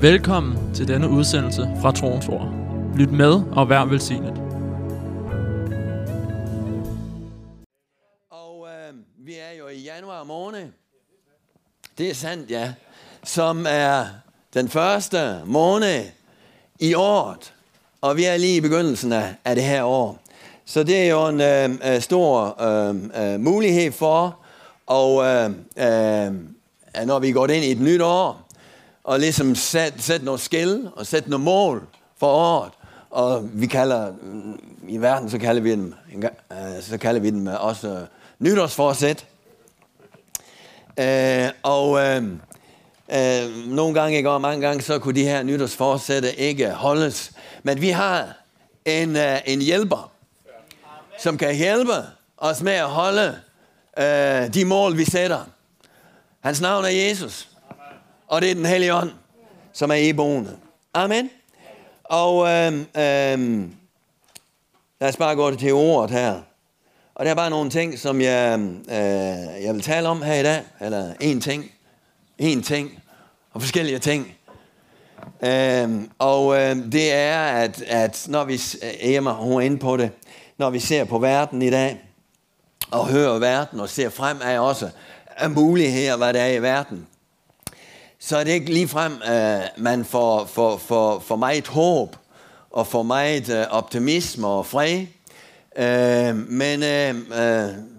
Velkommen til denne udsendelse fra Troens Ord. Lyt med og vær velsignet. Og øh, vi er jo i januar måned. Det er sandt, ja. Som er den første måned i året. Og vi er lige i begyndelsen af, af det her år. Så det er jo en øh, øh stor øh, øh, mulighed for, og øh, øh, når vi går ind i et nyt år, og ligesom sætte sæt noget skil og sætte noget mål for året. Og vi kalder, i verden så kalder vi dem, en øh, så kalder vi dem øh, også øh, nytårsforsæt. Øh, og øh, øh, nogle gange, ikke, og mange gange, så kunne de her nytårsforsætte ikke holdes. Men vi har en, øh, en hjælper, som kan hjælpe os med at holde øh, de mål, vi sætter. Hans navn er Jesus. Og det er den hellige ånd, som er iboende. Amen. Og øh, øh, lad os bare gå til ordet her. Og der er bare nogle ting, som jeg, øh, jeg vil tale om her i dag. Eller en ting. En ting. Og forskellige ting. Øh, og øh, det er, at, at når vi, øh, Emma, hun er inde på det, når vi ser på verden i dag, og hører verden, og ser frem af også af muligheder, hvad der er i verden, så er det ikke ligefrem, uh, øh, man får, får, får, får meget håb, og får meget uh, optimisme og fred. Uh, men uh, uh,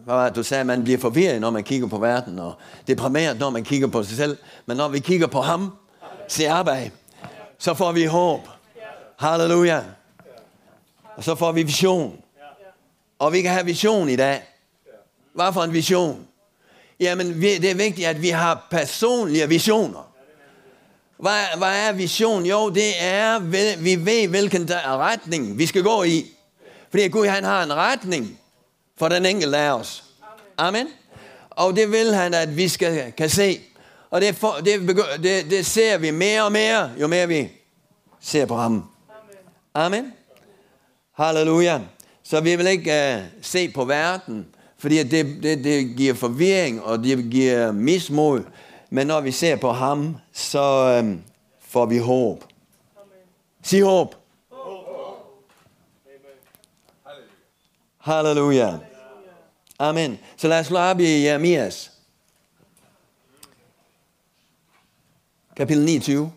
hvad var det, du sagde, man bliver forvirret, når man kigger på verden, og deprimeret, når man kigger på sig selv. Men når vi kigger på ham, se arbejde, så får vi håb. Halleluja. Og så får vi vision. Og vi kan have vision i dag. Hvad for en vision? Jamen, det er vigtigt, at vi har personlige visioner. Hvad, hvad er vision? Jo, det er, vi ved, hvilken retning vi skal gå i. Fordi Gud, han har en retning for den enkelte af os. Amen. Og det vil han, at vi skal kan se. Og det, for, det, det, det ser vi mere og mere, jo mere vi ser på ham. Amen. Halleluja. Så vi vil ikke uh, se på verden, fordi det, det, det giver forvirring, og det giver mismod. Men når vi ser på ham, så øhm, får vi håb. Sig håb. Halleluja. Amen. Så lad os slå op i Jeremias. Kapitel 29.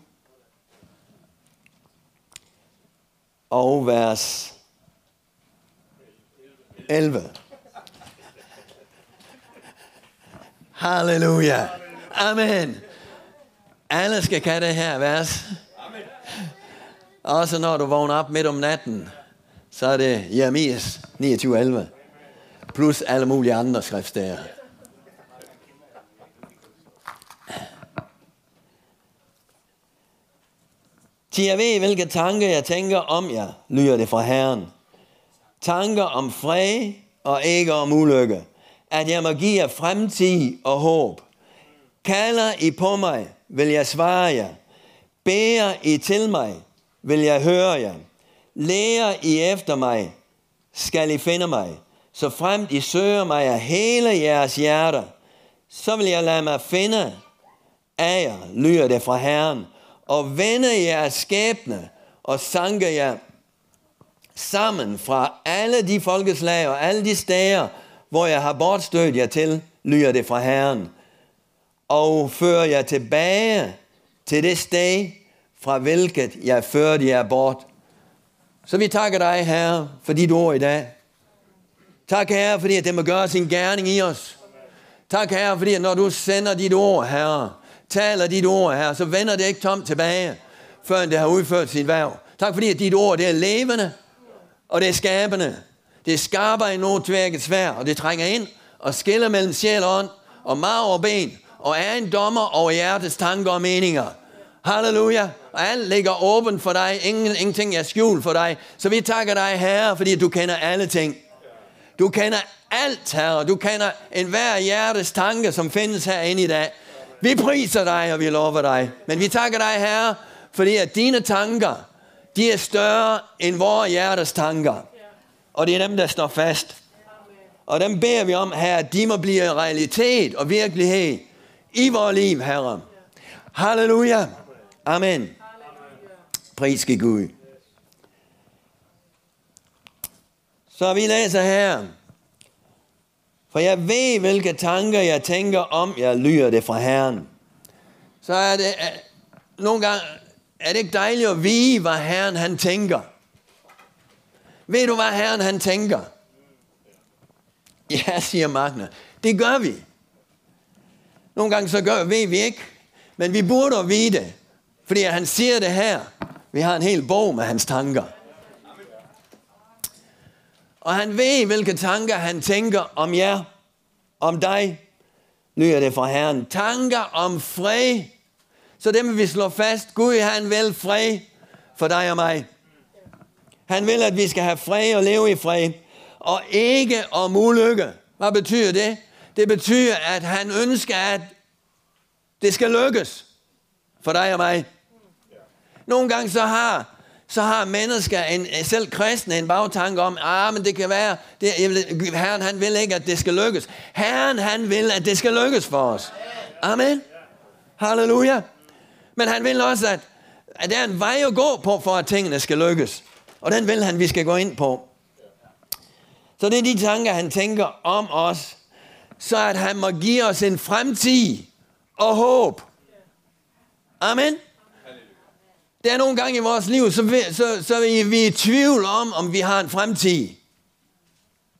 Og vers 11. Halleluja. Amen. Alle skal kan det her vers. Også når du vågner op midt om natten, så er det Jeremias 29.11. Plus alle mulige andre skriftsteder. Til jeg ved, hvilke tanker jeg tænker om jer, lyder det fra Herren. Tanker om fred og ikke om ulykke. At jeg må give jer fremtid og håb. Kalder I på mig, vil jeg svare jer. Bærer I til mig, vil jeg høre jer. Lærer I efter mig, skal I finde mig. Så fremt I søger mig af hele jeres hjerter, så vil jeg lade mig finde af jer, lyder det fra Herren, og vende jeres skæbne og sanke jer sammen fra alle de folkeslag og alle de steder, hvor jeg har bortstødt jer til, lyder det fra Herren, og fører jer tilbage til det sted, fra hvilket jeg førte jer bort. Så vi takker dig, Herre, for dit ord i dag. Tak, Herre, fordi at det må gøre sin gerning i os. Tak, Herre, fordi at når du sender dit ord, Herre, taler dit ord, Herre, så vender det ikke tomt tilbage, før det har udført sit værv. Tak, fordi at dit ord, det er levende, og det er skabende. Det skaber i end noget tværket svær, og det trænger ind og skiller mellem sjæl og ånd, og marv og ben, og er en dommer over hjertets tanker og meninger. Halleluja. Og alt ligger åbent for dig. Ingen, ingenting er skjult for dig. Så vi takker dig, Herre, fordi du kender alle ting. Du kender alt, Herre. Du kender enhver hjertes tanke, som findes herinde i dag. Vi priser dig, og vi lover dig. Men vi takker dig, Herre, fordi at dine tanker, de er større end vores hjertes tanker. Og det er dem, der står fast. Og dem beder vi om, Herre, at de må blive realitet og virkelighed i vores liv, Herre. Halleluja. Amen. Pris skal Gud. Så vi læser her. For jeg ved, hvilke tanker jeg tænker om, jeg lyder det fra Herren. Så er det, nogle gange, er det ikke dejligt at vide, hvad Herren han tænker? Ved du, hvad Herren han tænker? Ja, siger Magna. Det gør vi. Nogle gange så gør, ved vi ikke, men vi burde vide det. Fordi han siger det her. Vi har en hel bog med hans tanker. Og han ved, hvilke tanker han tænker om jer, om dig, lyder det fra Herren. Tanker om fred. Så det vil vi slå fast. Gud, han vil fred for dig og mig. Han vil, at vi skal have fred og leve i fred. Og ikke om ulykke. Hvad betyder det? Det betyder, at han ønsker, at det skal lykkes for dig og mig. Nogle gange så har, så har mennesker, en, selv kristne, en bagtanke om, ah, men det kan være, det, Herren han vil ikke, at det skal lykkes. Herren han vil, at det skal lykkes for os. Amen. Halleluja. Men han vil også, at, at der er en vej at gå på, for at tingene skal lykkes. Og den vil han, vi skal gå ind på. Så det er de tanker, han tænker om os. Så at han må give os en fremtid og håb. Amen. Der er nogle gange i vores liv, så, vi, så, så er vi i tvivl om, om vi har en fremtid.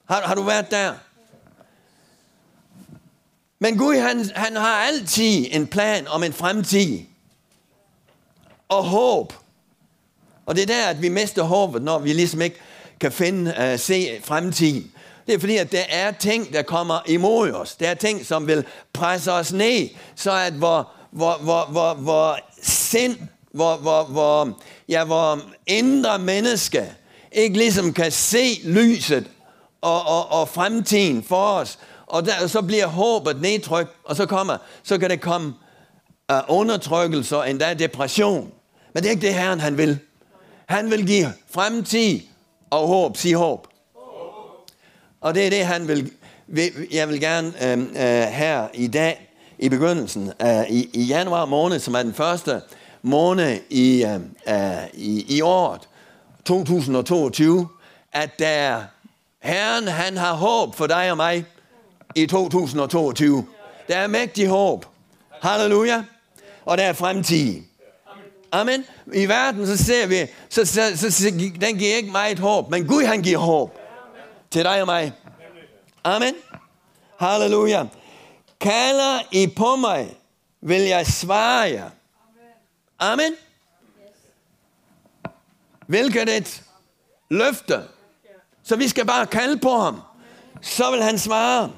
Har, har du været der? Men Gud, han, han har altid en plan om en fremtid. Og håb. Og det er der, at vi mister håbet, når vi ligesom ikke kan finde, uh, se fremtiden. Det er fordi, at der er ting, der kommer imod os. Der er ting, som vil presse os ned, så at hvor, hvor, hvor, hvor, hvor sind, hvor, hvor, hvor, ja, hvor indre menneske ikke ligesom kan se lyset og, og, og fremtiden for os. Og der, så bliver håbet nedtrykt, og så kommer, så kan det komme uh, undertrykkelse og endda depression. Men det er ikke det, Herren han vil. Han vil give fremtid og håb. Sig håb. Og det er det, han vil, jeg vil gerne øh, øh, her i dag, i begyndelsen øh, i, i januar måned, som er den første måned i, øh, øh i, i året 2022, at der Herren, han har håb for dig og mig i 2022. Der er mægtig håb. Halleluja. Og der er fremtid. Amen. I verden så ser vi, så, så, så, så den giver ikke meget håb, men Gud han giver håb til dig og mig. Amen. Halleluja. Kalder I på mig, vil jeg svare jer. Amen. Hvilket et løfte. Så vi skal bare kalde på ham. Så vil han svare.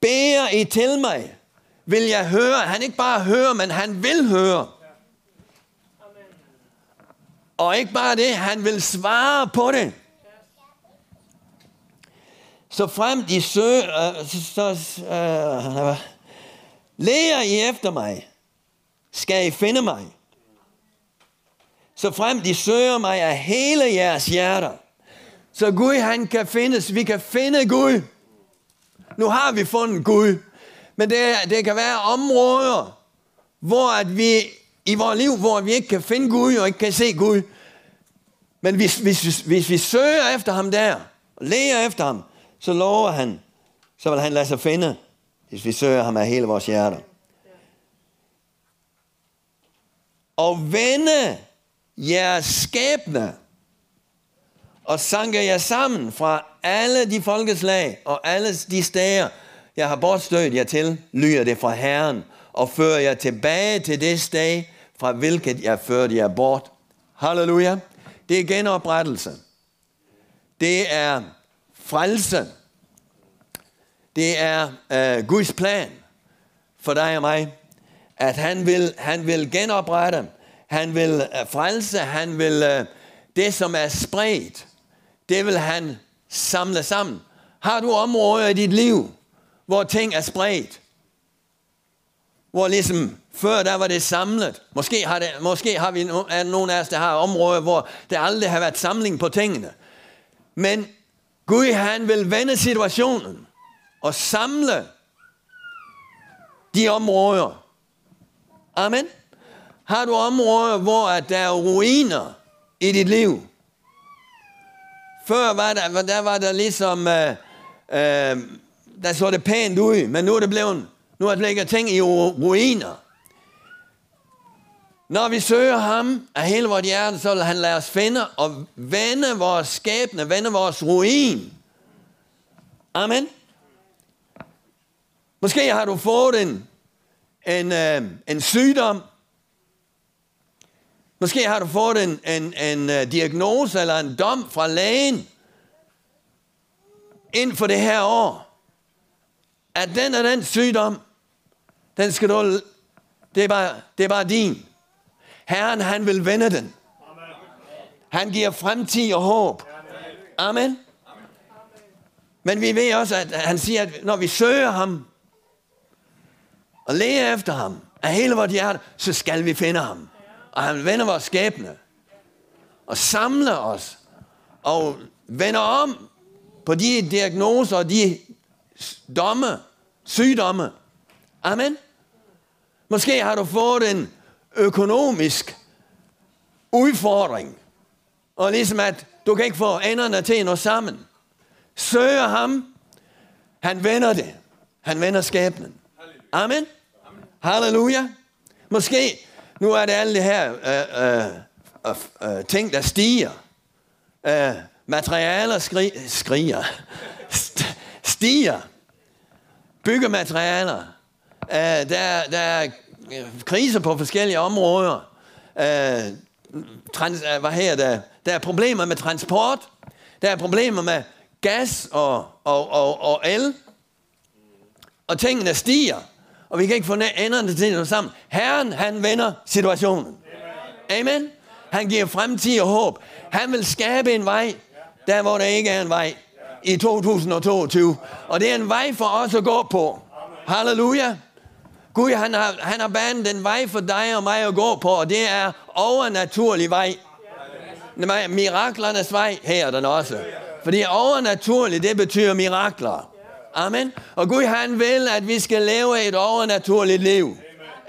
Beder I til mig, vil jeg høre. Han ikke bare hører, men han vil høre. Og ikke bare det, han vil svare på det. Så frem de søger, øh, så, så øh, lærer I efter mig, skal I finde mig. Så frem de søger mig af hele jeres hjerter. Så Gud han kan findes, vi kan finde Gud. Nu har vi fundet Gud. Men det, det kan være områder, hvor at vi i vores liv, hvor vi ikke kan finde Gud og ikke kan se Gud. Men hvis, hvis, hvis, hvis vi søger efter ham der, og læger efter ham, så lover han, så vil han lade sig finde, hvis vi søger ham af hele vores hjerter. Og vende jeres skæbne og sanker jer sammen fra alle de folkeslag og alle de steder, jeg har bortstødt jer til, lyder det fra Herren, og fører jer tilbage til det sted, fra hvilket jeg førte jer bort. Halleluja. Det er genoprettelse. Det er frelse. Det er uh, Guds plan for dig og mig, at han vil, han vil genoprette, han vil uh, frelse, han vil uh, det, som er spredt, det vil han samle sammen. Har du områder i dit liv, hvor ting er spredt? Hvor ligesom før der var det samlet. Måske har, det, måske har vi er nogen af os, der har områder, hvor der aldrig har været samling på tingene. Men Gud han vil vende situationen og samle de områder. Amen. Har du områder, hvor der er ruiner i dit liv? Før var der, der var der ligesom, øh, øh, der så det pænt ud, men nu er det blevet, nu er det ting i ruiner. Når vi søger ham af hele vores hjerte, så vil han lade os finde og vende vores skæbne, vende vores ruin. Amen. Måske har du fået en, en, øh, en sygdom. Måske har du fået en, en, en øh, diagnose eller en dom fra lægen inden for det her år. At den og den sygdom, den skal du, det er bare, det er bare din. Herren, han vil vende den. Han giver fremtid og håb. Amen. Men vi ved også, at han siger, at når vi søger ham, og leder efter ham af hele vores hjerte, så skal vi finde ham. Og han vender vores skæbne. Og samler os. Og vender om på de diagnoser og de domme, sygdomme. Amen. Måske har du fået en økonomisk udfordring. Og ligesom at du kan ikke få enderne til at sammen. Søger ham, han vender det. Han vender skæbnen. Amen. Halleluja. Måske, nu er det alle de her øh, øh, øh, øh ting, der stiger. Øh, materialer skri, skriger. St- stiger. Byggematerialer. Øh, der, der er Øh, kriser på forskellige områder. Øh, trans, øh, hvad her, der, der er problemer med transport. Der er problemer med gas og, og, og, og el. Og tingene stiger og vi kan ikke få enderne til at sammen. Herren, han vender situationen. Amen. Han giver fremtid og håb. Han vil skabe en vej, der hvor der ikke er en vej i 2022. Og det er en vej for os at gå på. Halleluja. Gud, han har, han har banet en vej for dig og mig at gå på, og det er overnaturlig vej. Miraklernes vej her er den også. Fordi overnaturligt, det betyder mirakler. Amen. Og Gud han vil, at vi skal leve et overnaturligt liv.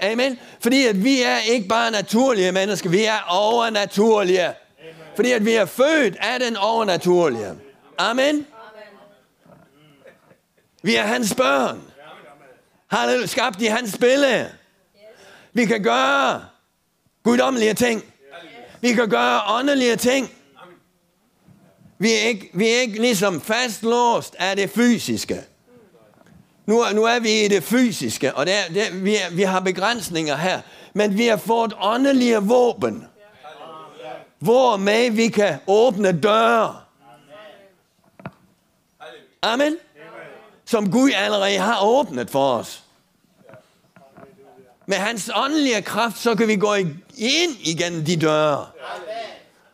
Amen. Fordi at vi er ikke bare naturlige mennesker, vi er overnaturlige. Fordi at vi er født af den overnaturlige. Amen. Vi er hans børn. Halleluja. Skabt i hans billede. Vi kan gøre guddommelige ting. Vi kan gøre åndelige ting. Vi er ikke, vi er ikke ligesom fastlåst af det fysiske. Nu, nu er vi i det fysiske, og det er, det, vi, er, vi har begrænsninger her. Men vi har fået åndelige våben. Hvor med vi kan åbne døre. Amen. Som Gud allerede har åbnet for os. Med hans åndelige kraft, så kan vi gå ind igennem de døre.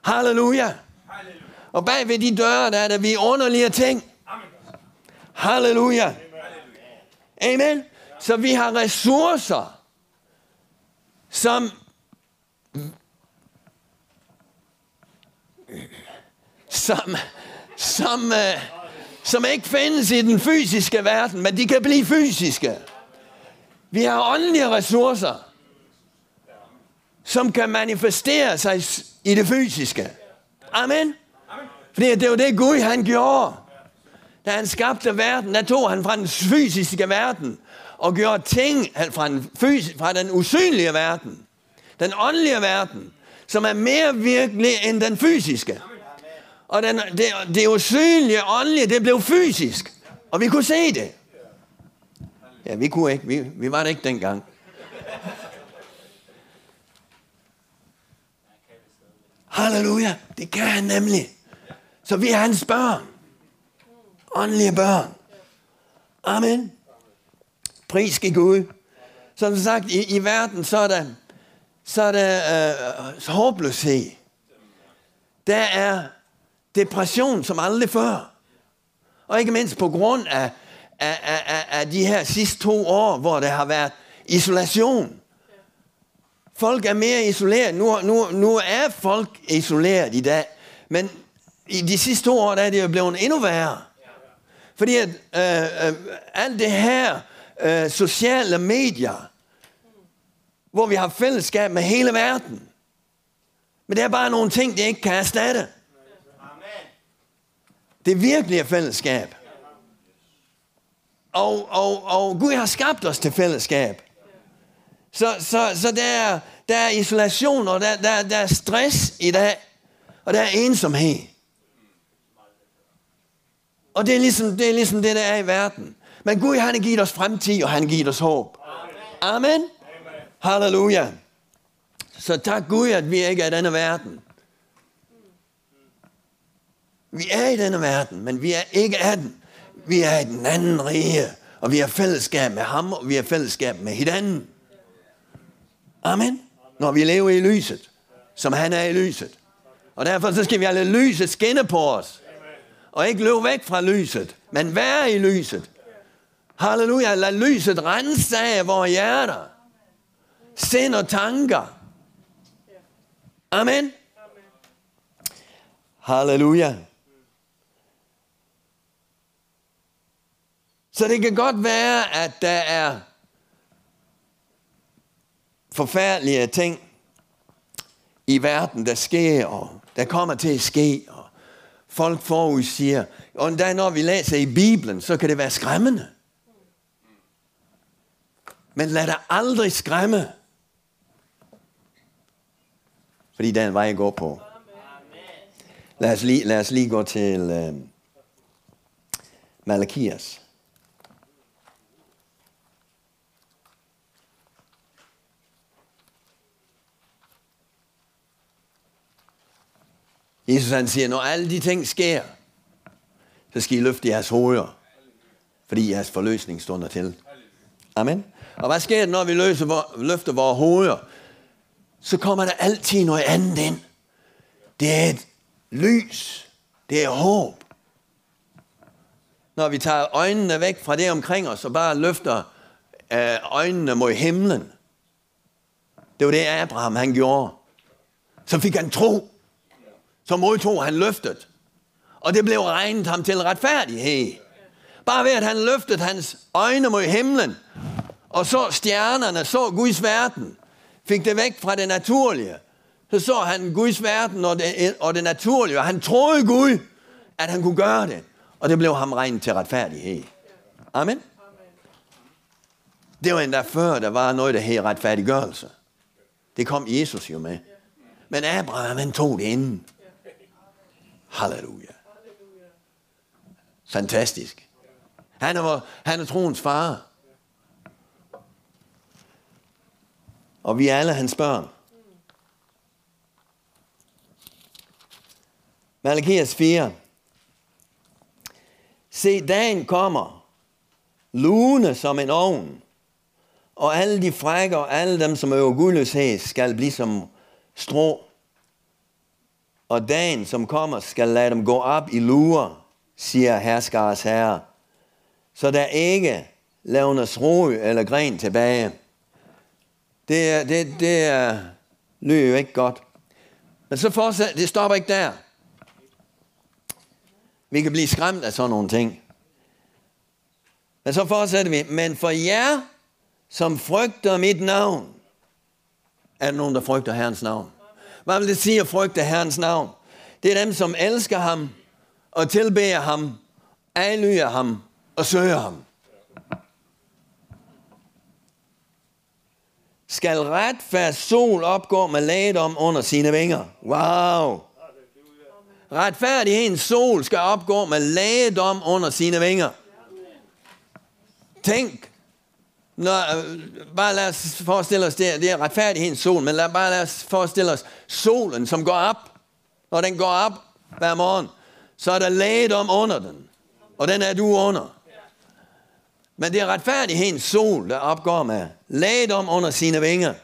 Halleluja. Og bag ved de døre, der er der vi underlige ting. Halleluja. Amen. Så vi har ressourcer, som som, som, uh, som ikke findes i den fysiske verden, men de kan blive fysiske. Vi har åndelige ressourcer, som kan manifestere sig i det fysiske. Amen. Fordi det var det Gud, han gjorde. Da han skabte verden, der tog han fra den fysiske verden og gjorde ting fra den, fysiske, fra den usynlige verden. Den åndelige verden, som er mere virkelig end den fysiske. Og den, det, det usynlige åndelige, det blev fysisk. Og vi kunne se det. Ja, vi kunne ikke. Vi, vi var det ikke dengang. Halleluja. Det kan han nemlig. Så vi er hans børn åndelige børn. Amen. Pris skal Gud. Som sagt, i, i verden, så er der, så er der øh, håbløshed. Der er depression som aldrig før. Og ikke mindst på grund af, af, af, af de her sidste to år, hvor der har været isolation. Folk er mere isoleret. Nu, nu, nu er folk isoleret i dag. Men i de sidste to år, der er det jo blevet endnu værre. Fordi at øh, øh, alt det her øh, sociale medier, hvor vi har fællesskab med hele verden. Men det er bare nogle ting, det ikke kan erstatte. Det virkelige fællesskab. Og, og, og Gud har skabt os til fællesskab. Så, så, så der, er, der er isolation, og der, der, der er stress i dag, og der er ensomhed. Og det er, ligesom, det er ligesom det, der er i verden. Men Gud, han har givet os fremtid, og han har givet os håb. Amen. Amen. Halleluja. Så tak Gud, at vi ikke er i denne verden. Vi er i denne verden, men vi er ikke af den. Vi er i den anden rige, og vi har fællesskab med ham, og vi har fællesskab med hinanden. Amen. Når vi lever i lyset, som han er i lyset. Og derfor så skal vi lade lyset skinne på os. Og ikke løbe væk fra lyset, men være i lyset. Halleluja, lad lyset rense af vores hjerter. Sind og tanker. Amen. Halleluja. Så det kan godt være, at der er forfærdelige ting i verden, der sker, og der kommer til at ske, og folk forudsiger. Og endda når vi læser i Bibelen, så kan det være skræmmende. Men lad dig aldrig skræmme. Fordi den vej jeg går på. Lad os lige, lad os lige gå til uh, Malakias. Jesus han siger, når alle de ting sker, så skal I løfte jeres hoveder, fordi jeres forløsning stunder til. Amen. Og hvad sker der, når vi løser, løfter vores hoveder? Så kommer der altid noget andet ind. Det er et lys. Det er håb. Når vi tager øjnene væk fra det omkring os, og bare løfter øh, øjnene mod himlen. Det var det, Abraham han gjorde. Så fik han tro så modtog han løftet. Og det blev regnet ham til retfærdighed. Bare ved, at han løftede hans øjne mod himlen, og så stjernerne, så Guds verden, fik det væk fra det naturlige. Så så han Guds verden og det, og det naturlige, og han troede Gud, at han kunne gøre det. Og det blev ham regnet til retfærdighed. Amen. Det var endda før, der var noget, der hed retfærdiggørelse. Det kom Jesus jo med. Men Abraham, han tog det inden. Halleluja. Fantastisk. Han er, han er troens far. Og vi er alle hans børn. Malakias 4. Se, dagen kommer, lune som en ovn, og alle de frækker og alle dem, som øver gudløshed, skal blive som strå og dagen, som kommer, skal lade dem gå op i lurer, siger herskars herre, så der ikke lavnes ro eller gren tilbage. Det, er, det, det er, lyder jo ikke godt. Men så fortsætter, det stopper ikke der. Vi kan blive skræmt af sådan nogle ting. Men så fortsætter vi. Men for jer, som frygter mit navn, er der nogen, der frygter Herrens navn? Hvad vil det sige at frygte Herrens navn? Det er dem, som elsker ham og tilbeder ham, adlyder ham og søger ham. Skal retfærd sol opgå med lægedom under sine vinger. Wow! Retfærdighedens sol skal opgå med lægedom under sine vinger. Tænk, når, øh, bare lad os forestille os, det, det er retfærdighedens sol, men lad, bare lad os forestille os solen, som går op. Når den går op hver morgen, så er der lægedom under den. Og den er du under. Men det er retfærdighedens sol, der opgår med lægedom under sine vinger.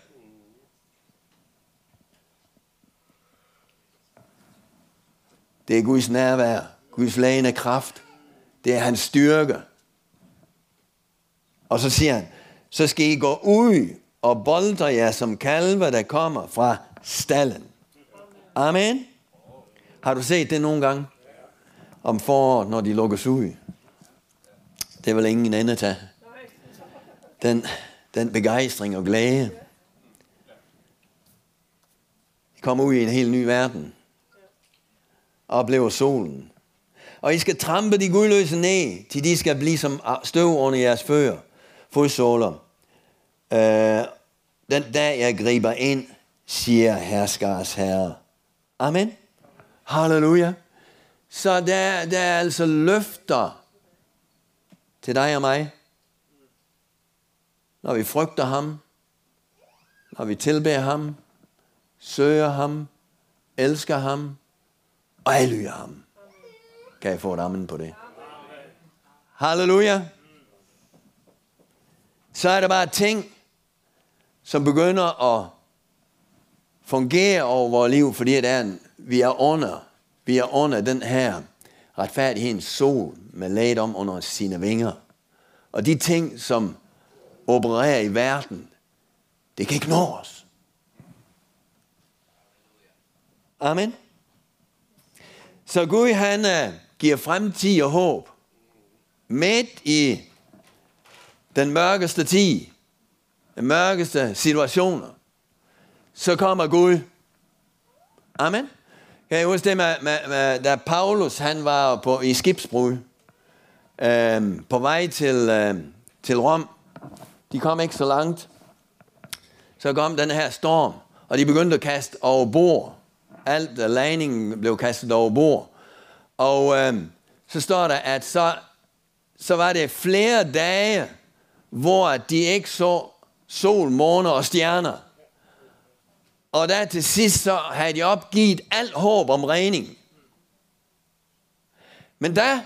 Det er Guds nærvær, Guds lægende kraft. Det er hans styrke. Og så siger han, så skal I gå ud og boldre jer som kalve, der kommer fra stallen. Amen. Har du set det nogle gange? Om foråret, når de lukkes ud. Det vil ingen ende tage. Den, den begejstring og glæde. komme ud i en helt ny verden. Og solen. Og I skal trampe de gudløse ned, til de skal blive som støv under jeres fødder, fodsåler. Øh, den dag jeg griber ind, siger herskars herre. Amen. Halleluja. Så der, der er altså løfter til dig og mig. Når vi frygter ham, når vi tilbeder ham, søger ham, elsker ham og adlyder ham. Kan jeg få et amen på det? Halleluja. Så er der bare ting, som begynder at fungere over vores liv, fordi det er en, vi er under, vi er under den her retfærdighedens sol med laget om under sine vinger. Og de ting, som opererer i verden, det kan ikke nå os. Amen. Så Gud han uh, giver fremtid og håb. Midt i den mørkeste tid, den mørkeste situationer, så kommer Gud. Amen. Kan I huske det med, med, med da Paulus han var på, i skibsbrud, øh, på vej til, øh, til Rom. De kom ikke så langt. Så kom den her storm, og de begyndte at kaste over bord. Alt uh, lagningen blev kastet over bord. Og øh, så står der, at så, så var det flere dage, hvor de ikke så sol, måne og stjerner. Og der til sidst så havde de opgivet alt håb om redning. Men der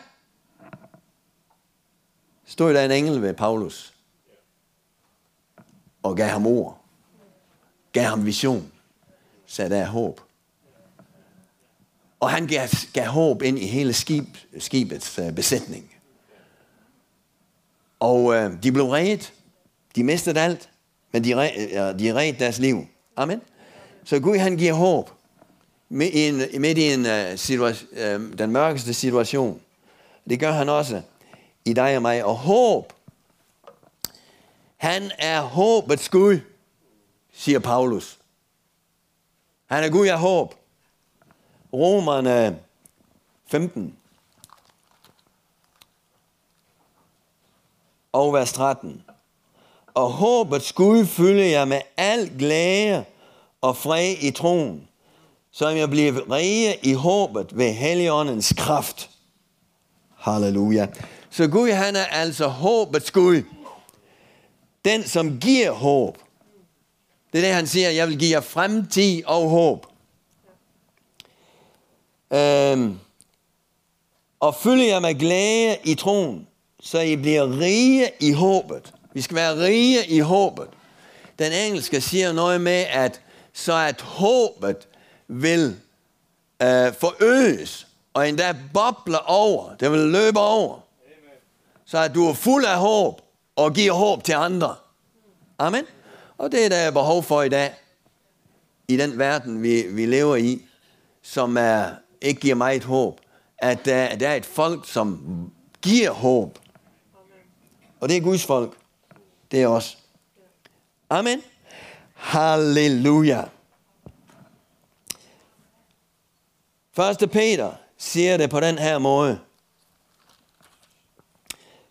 stod der en engel ved Paulus og gav ham ord. Gav ham vision. Sagde der er håb. Og han gav, gav håb ind i hele skib, skibets øh, besætning. Og øh, de blev reddet. De mistede alt, men de, uh, de redde deres liv. Amen. Så Gud han giver håb midt i en, midt i en øh, uh, situation, uh, øh, den mørkeste situation. Det gør han også i dig og mig. Og håb, han er håbets Gud, siger Paulus. Han er Gud af håb. Romerne 15 og vers 13. Og håbets Gud fylde jer med al glæde og fred i troen, så jeg bliver rige i håbet ved Helligåndens kraft. Halleluja. Så Gud han er altså håbets Gud. Den, som giver håb. Det er det, han siger, jeg vil give jer fremtid og håb. Øhm, og fylde jer med glæde i troen, så I bliver rige i håbet. Vi skal være rige i håbet. Den engelske siger noget med, at så at håbet vil øh, forøges, og endda boble over. Det vil løbe over. Amen. Så at du er fuld af håb, og giver håb til andre. Amen. Og det er der behov for i dag, i den verden, vi, vi lever i, som er, ikke giver mig et håb, at øh, der, der er et folk, som giver håb. Og det er Guds folk. Det er os. Amen. Halleluja. 1. Peter siger det på den her måde.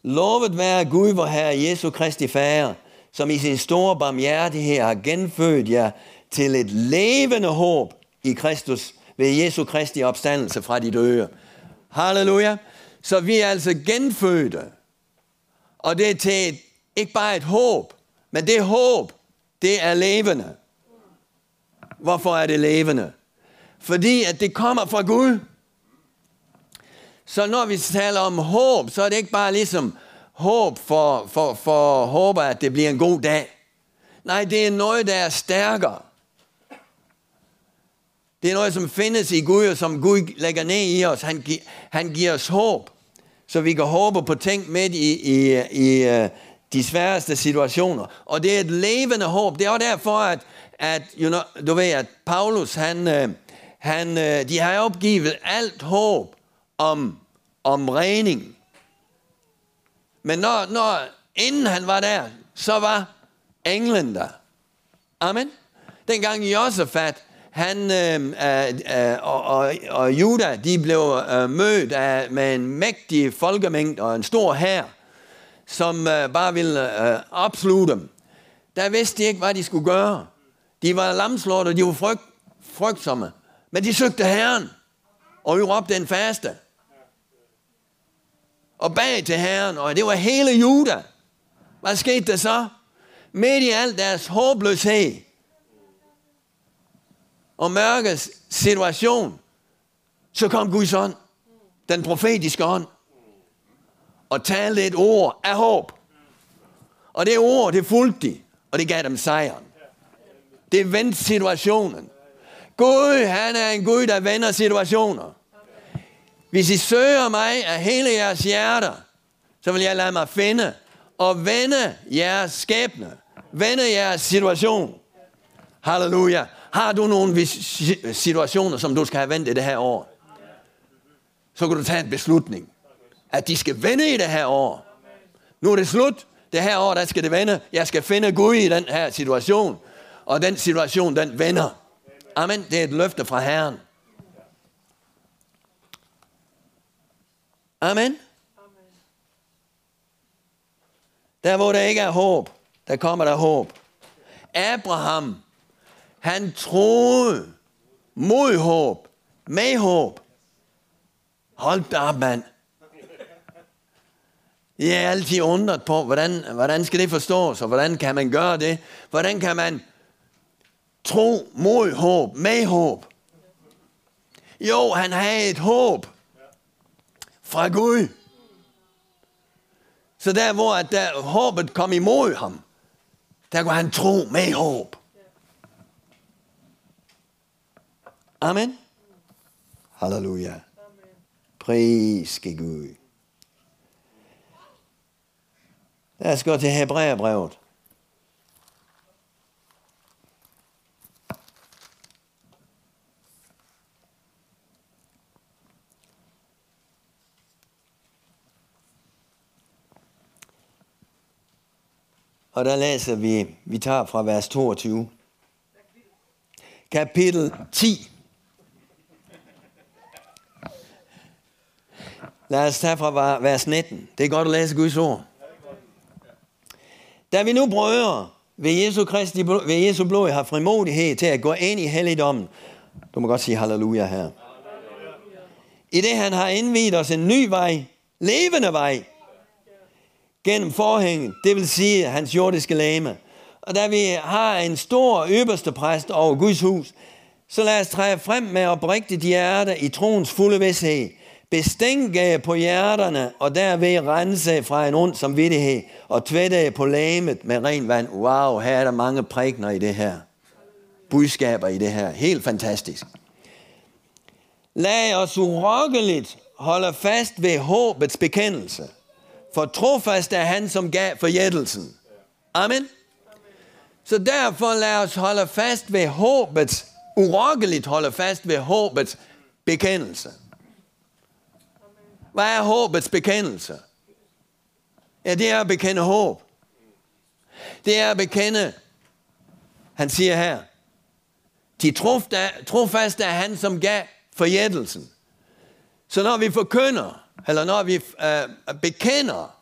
Lovet være Gud, vor Herre Jesu Kristi Fader, som i sin store barmhjertighed har genfødt jer til et levende håb i Kristus ved Jesu Kristi opstandelse fra de døde. Halleluja. Så vi er altså genfødte. Og det er til et, ikke bare et håb, men det håb, det er levende. Hvorfor er det levende? Fordi at det kommer fra Gud. Så når vi taler om håb, så er det ikke bare ligesom håb for, for, for håber, at det bliver en god dag. Nej, det er noget, der er stærkere. Det er noget, som findes i Gud, og som Gud lægger ned i os. Han, gi- han giver os håb, så vi kan håbe på ting midt i, i, i øh, de sværeste situationer. Og det er et levende håb. Det er også derfor, at, at you know, du ved, at Paulus, han, øh, han, øh, de har opgivet alt håb om, om redning. Men når, når, inden han var der, så var englen der. Amen. Dengang Josefat, han øh, øh, øh, og, og, og Juda, de blev øh, mødt af, med en mægtig folkemængde og en stor hær, som øh, bare ville øh, opsluge dem. Der vidste de ikke, hvad de skulle gøre. De var lamslåtte, og de var frygt, frygtsomme. Men de søgte Herren, og vi råbte en faste. Og bag til Herren, og det var hele Juda. Hvad skete der så? Midt i al deres håbløshed og mørkets situation, så kom Guds ånd, den profetiske ånd, og talte et ord af håb. Og det ord, det fulgte de, og det gav dem sejren. Det vendte situationen. Gud, han er en Gud, der vender situationer. Hvis I søger mig af hele jeres hjerter, så vil jeg lade mig finde og vende jeres skæbne. Vende jeres situation. Halleluja. Har du nogle situationer, som du skal have vendt i det her år? Så kan du tage en beslutning. At de skal vende i det her år. Nu er det slut. Det her år, der skal det vende. Jeg skal finde Gud i den her situation. Og den situation, den vender. Amen. Det er et løfte fra Herren. Amen. Der hvor der ikke er håb, der kommer der håb. Abraham, han troede mod håb, med håb. Hold da op, mand. Jeg er altid undret på, hvordan, hvordan skal det forstås, og hvordan kan man gøre det? Hvordan kan man tro mod håb, med håb? Jo, han havde et håb fra Gud. Så der, hvor at der, håbet kom imod ham, der kunne han tro med håb. Amen. Halleluja. Pris Gud. Lad os gå til Hebræerbrevet. Og der læser vi, vi tager fra vers 22. Kapitel 10. Lad os tage fra vers 19. Det er godt at læse Guds ord. Da vi nu brødre ved Jesu, Kristi, ved Jesu blod har frimodighed til at gå ind i helligdommen. Du må godt sige halleluja her. I det han har indvidet os en ny vej, levende vej, gennem forhænget, det vil sige hans jordiske lame. Og da vi har en stor øverste præst over Guds hus, så lad os træde frem med oprigtigt hjerte i troens fulde vidshed, bestænke på hjerterne, og derved rense fra en ond samvittighed, og tvætte på lamet med ren vand. Wow, her er der mange prægner i det her. Budskaber i det her. Helt fantastisk. Lad os urokkeligt holde fast ved håbets bekendelse. For trofast er han, som gav forjættelsen. Amen. Så derfor lad os holde fast ved håbets, urokkeligt holde fast ved håbets bekendelse. Hvad er håbets bekendelse? Ja, det er at bekende håb. Det er at bekende, han siger her, de trofaste er han, som gav forjættelsen. Så når vi forkynder, eller når vi øh, bekender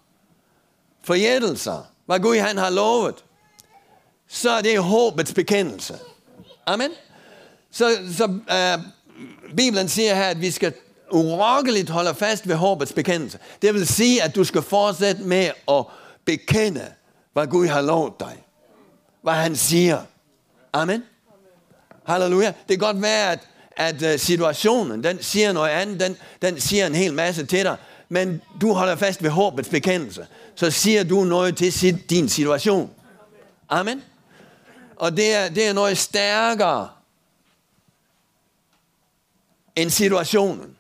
forjættelser, hvad Gud han har lovet, så er det håbets bekendelse. Amen. Så, så øh, Bibelen siger her, at vi skal urokkeligt holder fast ved håbets bekendelse. Det vil sige, at du skal fortsætte med at bekende, hvad Gud har lovet dig. Hvad han siger. Amen. Halleluja. Det kan godt være, at, at øh, situationen, den siger noget andet, den, den siger en hel masse til dig, men du holder fast ved håbets bekendelse. Så siger du noget til din situation. Amen. Og det er, det er noget stærkere end situationen.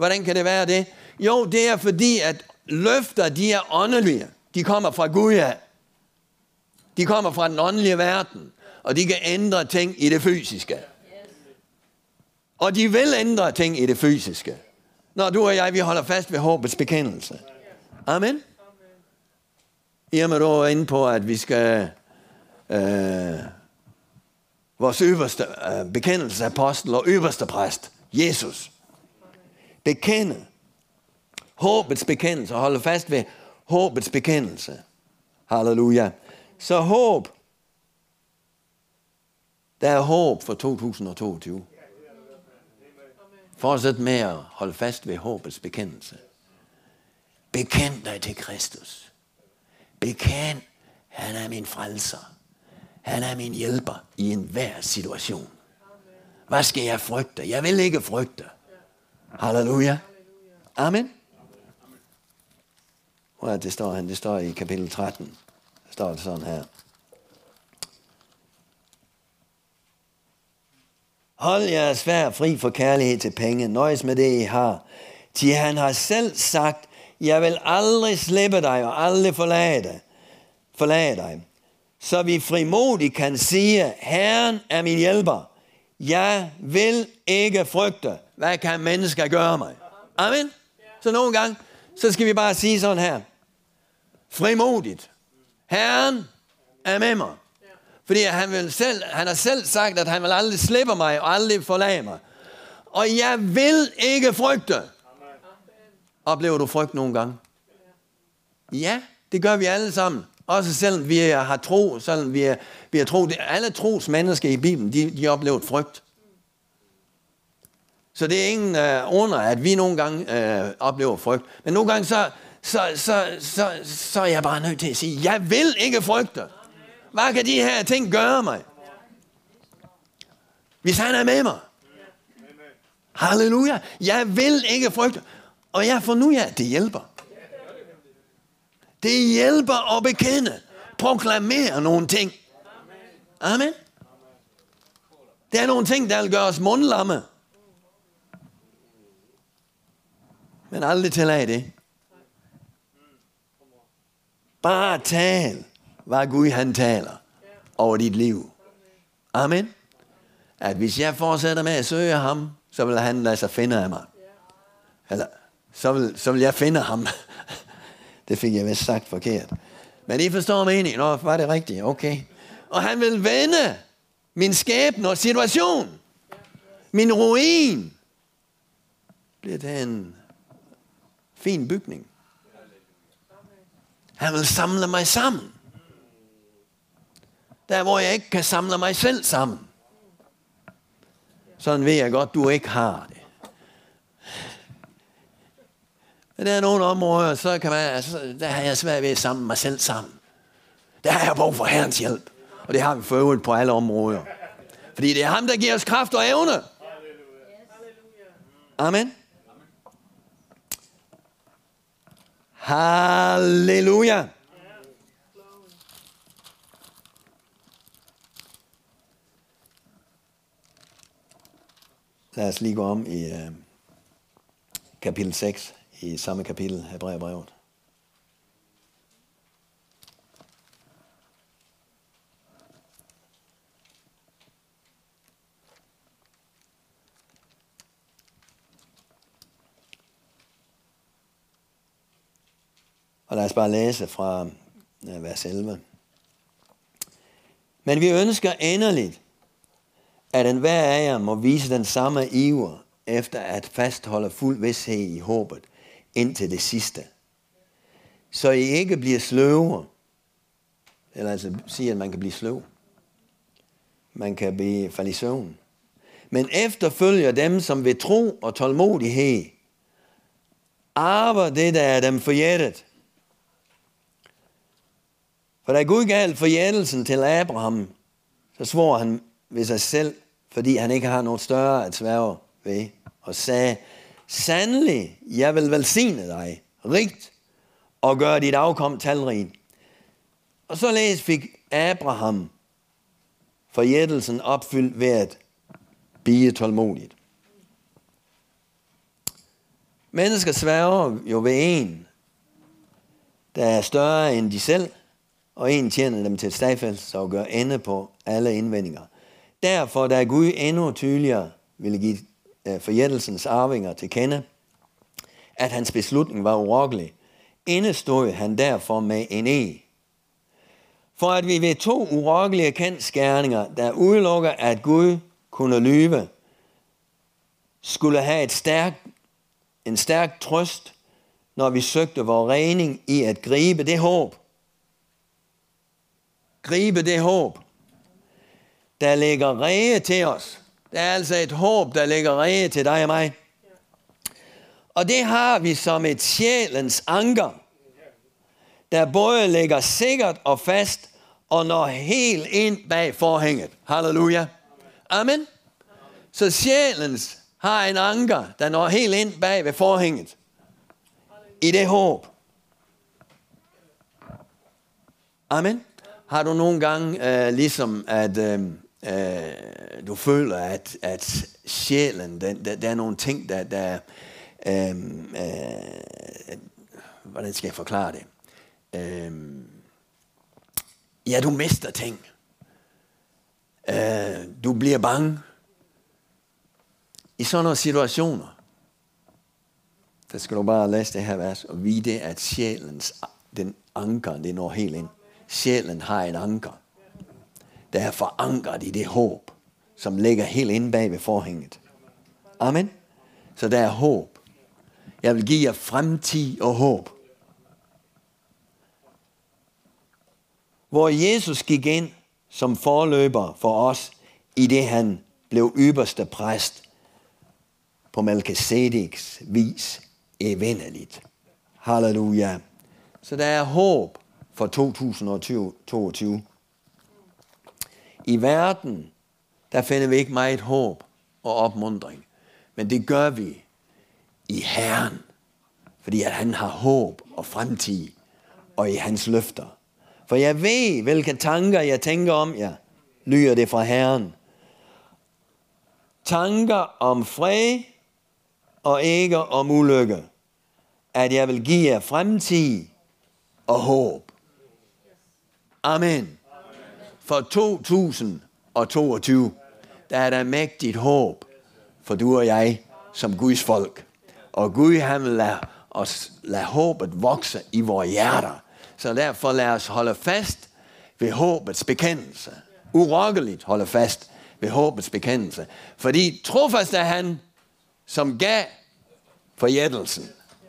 Hvordan kan det være det? Jo, det er fordi, at løfter, de er åndelige. De kommer fra Gud af. De kommer fra den åndelige verden. Og de kan ændre ting i det fysiske. Og de vil ændre ting i det fysiske. Når du og jeg, vi holder fast ved håbets bekendelse. Amen. Irma, du er inde på, at vi skal øh, vores øverste øh, bekendelsesapostel og øverste præst, Jesus. Bekende. Håbets bekendelse. Holde fast ved håbets bekendelse. Halleluja. Så håb. Der er håb for 2022. Fortsæt med at holde fast ved håbets bekendelse. Bekend dig til Kristus. Bekend, han er min frelser. Han er min hjælper i enhver situation. Hvad skal jeg frygte? Jeg vil ikke frygte. Halleluja. Amen. Hvor er det står han? Det står i kapitel 13. Der står det sådan her. Hold jer svær fri for kærlighed til penge. Nøjes med det, I har. Til han har selv sagt, jeg vil aldrig slippe dig og aldrig forlade dig. Forlade dig. Så vi frimodigt kan sige, Herren er min hjælper. Jeg vil ikke frygte. Hvad kan mennesker gøre mig? Amen. Så nogle gange, så skal vi bare sige sådan her. Frimodigt. Herren er med mig. Fordi han, vil selv, han har selv sagt, at han vil aldrig slippe mig og aldrig forlade mig. Og jeg vil ikke frygte. Oplever du frygt nogle gange? Ja, det gør vi alle sammen. Også selvom vi har tro, selvom vi, er, vi har tro. Alle tros mennesker i Bibelen, de, de oplever frygt. Så det er ingen uh, under, at vi nogle gange uh, oplever frygt. Men nogle gange, så, så, så, så, så er jeg bare nødt til at sige, jeg vil ikke frygte. Hvad kan de her ting gøre mig? Hvis han er med mig. Halleluja. Jeg vil ikke frygte. Og jeg får nu ja, det hjælper. Det hjælper at bekende. Proklamere nogle ting. Amen. Der er nogle ting, der vil gøre os mundlamme. Men aldrig til af det. Bare tal, hvad Gud han taler over dit liv. Amen. At hvis jeg fortsætter med at søge ham, så vil han lade sig finde af mig. Eller, så vil, så vil jeg finde ham det fik jeg vist sagt forkert. Men I forstår meningen. Nå, var det rigtigt? Okay. Og han vil vende min skæbne og situation. Min ruin. Bliver det en fin bygning. Han vil samle mig sammen. Der hvor jeg ikke kan samle mig selv sammen. Sådan ved jeg godt, du ikke har det. Men der er nogle områder, så kan man, altså, der har jeg svært ved at samle mig selv sammen. Der har jeg brug for Herrens hjælp. Og det har vi for øvrigt på alle områder. Fordi det er ham, der giver os kraft og evne. Amen. Halleluja. Lad os lige gå om i uh, kapitel 6 i samme kapitel af brevbrevet. Og lad os bare læse fra vers 11. Men vi ønsker endeligt, at enhver af jer må vise den samme iver efter at fastholde fuld vidshed i håbet indtil det sidste. Så I ikke bliver sløve. Eller altså sige, at man kan blive sløv. Man kan blive falde i søvn. Men efterfølger dem, som ved tro og tålmodighed arver det, der er dem forjættet. For da Gud gav forjættelsen til Abraham, så svor han ved sig selv, fordi han ikke har noget større at sværge ved, og sagde, Sandelig, jeg vil velsigne dig rigt og gøre dit afkom talrigt. Og så læs fik Abraham forjættelsen opfyldt ved at blive tålmodigt. Mennesker sværger jo ved en, der er større end de selv, og en tjener dem til stadfældelse og gør ende på alle indvendinger. Derfor, da Gud endnu tydeligere ville give Øh, forjættelsens arvinger til kende, at hans beslutning var urokkelig, indestod han derfor med en e. For at vi ved to urokkelige kendskærninger, der udelukker, at Gud kunne lyve, skulle have et stærk, en stærk trøst, når vi søgte vores rening i at gribe det håb. Gribe det håb, der ligger rege til os. Der er altså et håb, der ligger rede til dig og mig. Og det har vi som et sjælens anker, der både ligger sikkert og fast, og når helt ind bag forhænget. Halleluja. Amen. Så sjælens har en anker, der når helt ind bag ved forhænget. I det håb. Amen. Har du nogle gange øh, ligesom, at øh, øh, du føler, at, at sjælen, den, der, der er nogle ting, der, der øh, øh, hvordan skal jeg forklare det? Øh, ja, du mister ting. Øh, du bliver bange. I sådan nogle situationer, der skal du bare læse det her vers og vide, at sjælens den anker, det når helt ind. Sjælen har en anker, der er forankret i det håb, som ligger helt inde bag ved forhænget. Amen. Så der er håb. Jeg vil give jer fremtid og håb. Hvor Jesus gik ind som forløber for os, i det han blev ypperste præst på Melchizedeks vis evindeligt. Halleluja. Så der er håb for 2022. I verden, der finder vi ikke meget håb og opmundring. Men det gør vi i Herren. Fordi at han har håb og fremtid og i hans løfter. For jeg ved, hvilke tanker jeg tænker om jer, lyder det fra Herren. Tanker om fred og ikke om ulykke. At jeg vil give jer fremtid og håb. Amen. For 2022, der er der mægtigt håb for du og jeg som Guds folk. Og Gud han vil lade os lade håbet vokse i vores hjerter. Så derfor lad os holde fast ved håbets bekendelse. Urokkeligt holde fast ved håbets bekendelse. Fordi trofast er han, som gav forjættelsen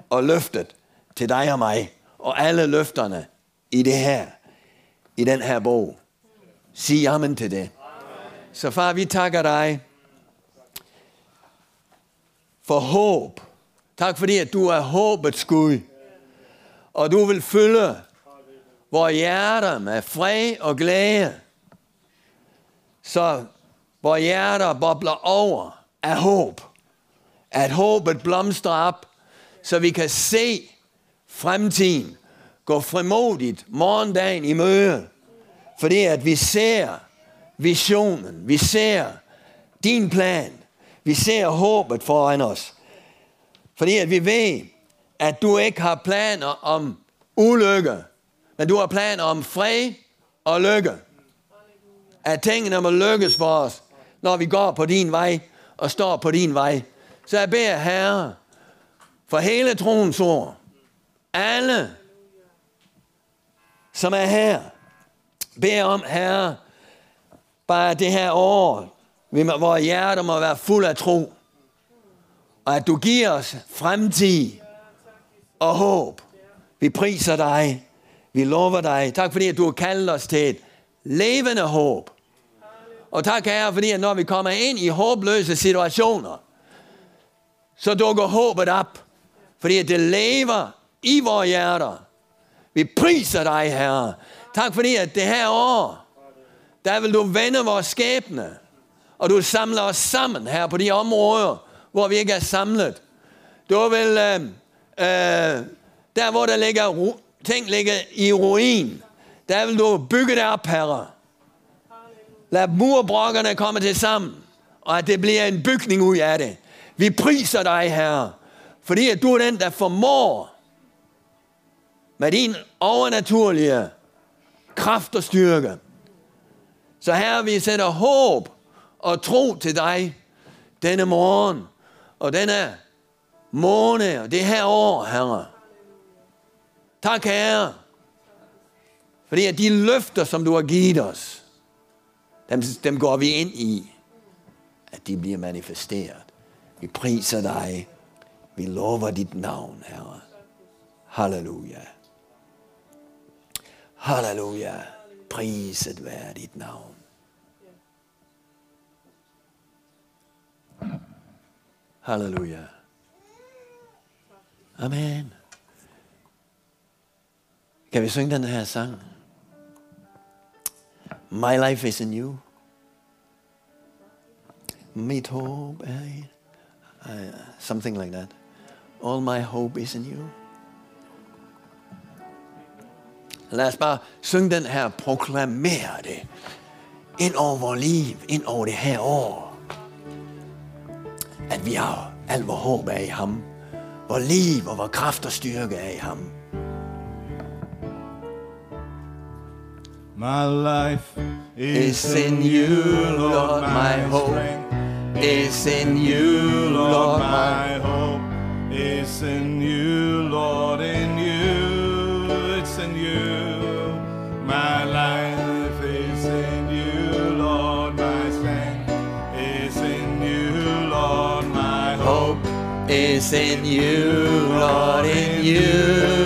og løftet til dig og mig. Og alle løfterne i det her, i den her bog. Sig amen til det. Så far, vi takker dig for håb. Tak fordi, at du er håbets Gud. Og du vil fylde vores hjerter med fred og glæde. Så vores hjerter bobler over af håb. At håbet blomstrer op, så vi kan se fremtiden gå frimodigt morgendagen i møde. Fordi at vi ser visionen, vi ser din plan, vi ser håbet foran os. Fordi at vi ved, at du ikke har planer om ulykke, men du har planer om fred og lykke. At tingene må lykkes for os, når vi går på din vej og står på din vej. Så jeg beder Herre, for hele troens ord, alle, som er her, beder om, Herre, bare det her år, hvor hjerter må være fuld af tro, og at du giver os fremtid og håb. Vi priser dig. Vi lover dig. Tak fordi, at du har kaldt os til et levende håb. Og tak, Herre, fordi at når vi kommer ind i håbløse situationer, så dukker håbet op. Fordi at det lever i vores hjerter. Vi priser dig, Herre. Tak fordi, at det her år, der vil du vende vores skæbne. Og du samler os sammen her på de områder, hvor vi ikke er samlet. Du vil, øh, øh, der hvor der ligger, ting ligger i ruin, der vil du bygge det op, herre. Lad murbrokkerne komme til sammen, og at det bliver en bygning ud af det. Vi priser dig, Herre, fordi at du er den, der formår med din overnaturlige kraft og styrke. Så her vi sætter håb og tro til dig denne morgen og denne måned og det her år, Herre. Tak, Herre, Fordi at de løfter, som du har givet os, dem, dem går vi ind i, at de bliver manifesteret. Vi priser dig. Vi lover dit navn, Herre. Halleluja. Halleluja. Priset være dit navn. Halleluja. Amen. Kan vi synge den her sang? My life is in you. Mit i. Uh, something like that. All my hope is in you. Lad os bare synge den her, proklamere det ind over vores liv, ind over det her år. At vi har alt vores håb er i ham. Vores liv og vores kraft og styrke er i ham. My life Is in you, Lord, my hope is in you, Lord, my my hope is in is in you, Lord, in you.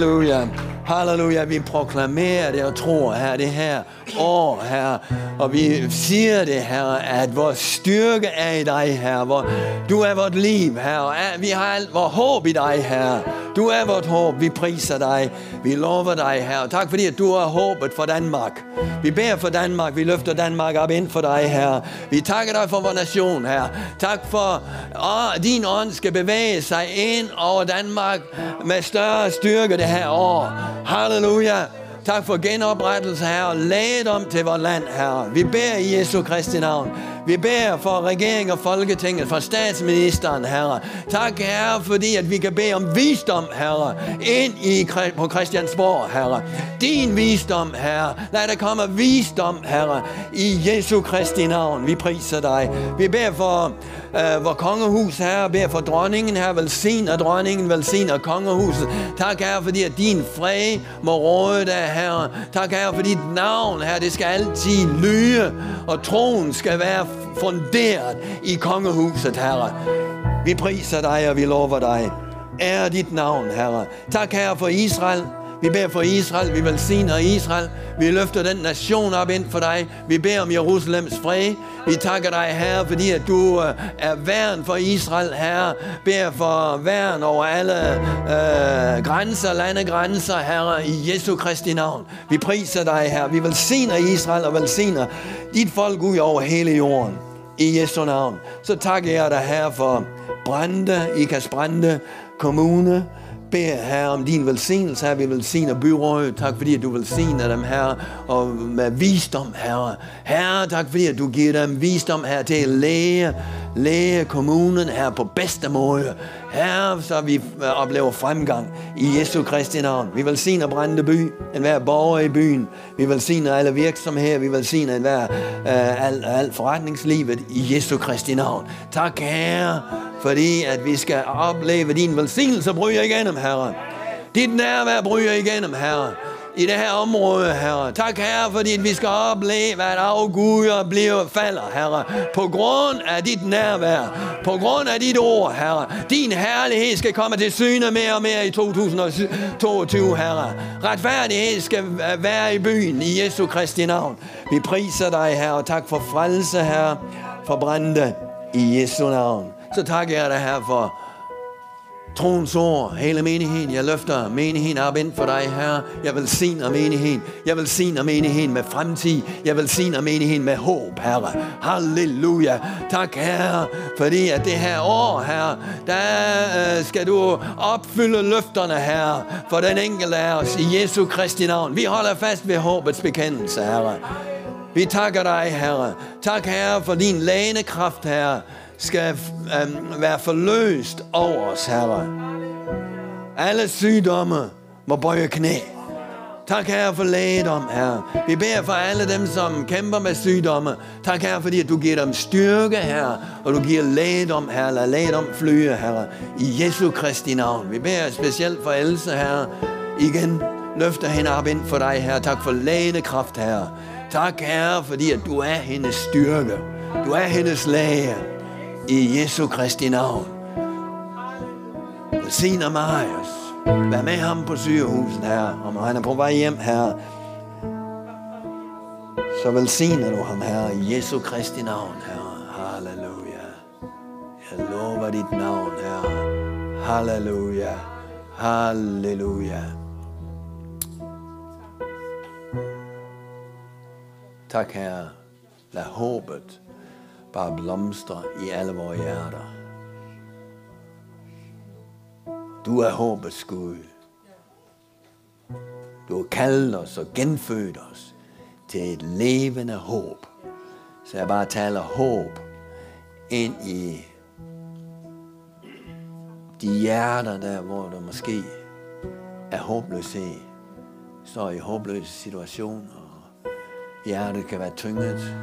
Halleluja. Halleluja. Vi proklamerer det og tror, her det her år, her. Og vi siger det, her, at vores styrke er i dig, Herre. Hvor du er vort liv, Herre. Og vi har alt vores håb i dig, Herre. Du er vort håb. Vi priser dig. Vi lover dig, Herre. Tak fordi, at du er håbet for Danmark. Vi beder for Danmark. Vi løfter Danmark op ind for dig, Herre. Vi takker dig for vores nation, Herre. Tak for, at din ånd skal bevæge sig ind over Danmark med større styrke det her år. Halleluja. Tak for genoprettelse, her og lægedom til vores land, her. Vi beder i Jesu Kristi navn. Vi beder for regeringen og folketinget, for statsministeren, herre. Tak, herre, fordi at vi kan bede om visdom, herre, ind i, på Christiansborg, herre. Din visdom, herre. Lad der komme visdom, herre, i Jesu Kristi navn. Vi priser dig. Vi beder for øh, vor kongehus, herre. beder for dronningen, herre. Velsigner dronningen, velsigner kongehuset. Tak, herre, fordi at din fred må råde dig, herre. Tak, herre, for dit navn, herre. Det skal altid lyde, og troen skal være funderet i kongehuset, Herre. Vi priser dig, og vi lover dig. Ære dit navn, Herre. Tak, Herre, for Israel. Vi beder for Israel, vi velsigner Israel. Vi løfter den nation op ind for dig. Vi beder om Jerusalems fred. Vi takker dig, Herre, fordi at du øh, er værn for Israel, Herre. Beder for værn over alle øh, grænser, landegrænser, Herre, i Jesu Kristi navn. Vi priser dig, Herre. Vi velsigner Israel og velsigner dit folk ud over hele jorden. I Jesu navn. Så takker jeg dig, Herre, for Brande, Ikas Brande, kommune, beder her om din velsignelse, her. Vi velsigner byrådet. Tak fordi, at du velsigner dem her og med visdom, herre. Herre, tak fordi, at du giver dem visdom her til at læge, læge kommunen her på bedste måde. Herre, så vi øh, oplever fremgang i Jesu Kristi navn. Vi velsigner Brændte by, enhver borger i byen. Vi velsigner alle virksomheder. Vi velsigner enhver, øh, al, al forretningslivet i Jesu Kristi navn. Tak, Herre, fordi at vi skal opleve din velsignelse bryder igennem, Herre. Dit nærvær bryder igennem, Herre i det her område, Herre. Tak, Herre, fordi vi skal opleve, at afguder bliver falder, Herre. På grund af dit nærvær. På grund af dit ord, Herre. Din herlighed skal komme til syne mere og mere i 2022, Herre. Retfærdighed skal være i byen i Jesu Kristi navn. Vi priser dig, Herre, tak for frelse, Herre, for brændte i Jesu navn. Så tak jeg dig, Herre, for troens ord, hele menigheden. Jeg løfter menigheden op ind for dig, Herre. Jeg vil sige menigheden. Jeg vil sige menigheden med fremtid. Jeg vil sige menigheden med håb, Herre. Halleluja. Tak, Herre, fordi at det her år, Herre, der øh, skal du opfylde løfterne, Herre, for den enkelte af os i Jesu Kristi navn. Vi holder fast ved håbets bekendelse, Herre. Vi takker dig, Herre. Tak, Herre, for din lægende kraft, Herre skal um, være forløst over os, Herre. Alle sygdomme må bøje knæ. Tak, Herre, for lægedom, Herre. Vi beder for alle dem, som kæmper med sygdomme. Tak, Herre, fordi du giver dem styrke, Herre, og du giver lægedom, Herre. Lad lægedom flyge, Herre, i Jesu Kristi navn. Vi beder specielt for Else, Herre. Igen løfter hende op ind for dig, Herre. Tak for lægekraft, kraft, Herre. Tak, Herre, fordi at du er hendes styrke. Du er hendes læge i Jesu Kristi navn. Velsigner Marius. Vær med ham på sygehuset her. Om han er på vej hjem her. Så velsigner du ham her i Jesu Kristi navn her. Halleluja. Jeg lover dit navn her. Halleluja. Halleluja. Tak, Herre. Lad håbet bare blomstre i alle vores hjerter. Du er håbets Gud. Du har kaldt os og genfødt os til et levende håb. Så jeg bare taler håb ind i de hjerter der, hvor der måske er håbløshed. Står i håbløse situationer, og hjertet kan være tynget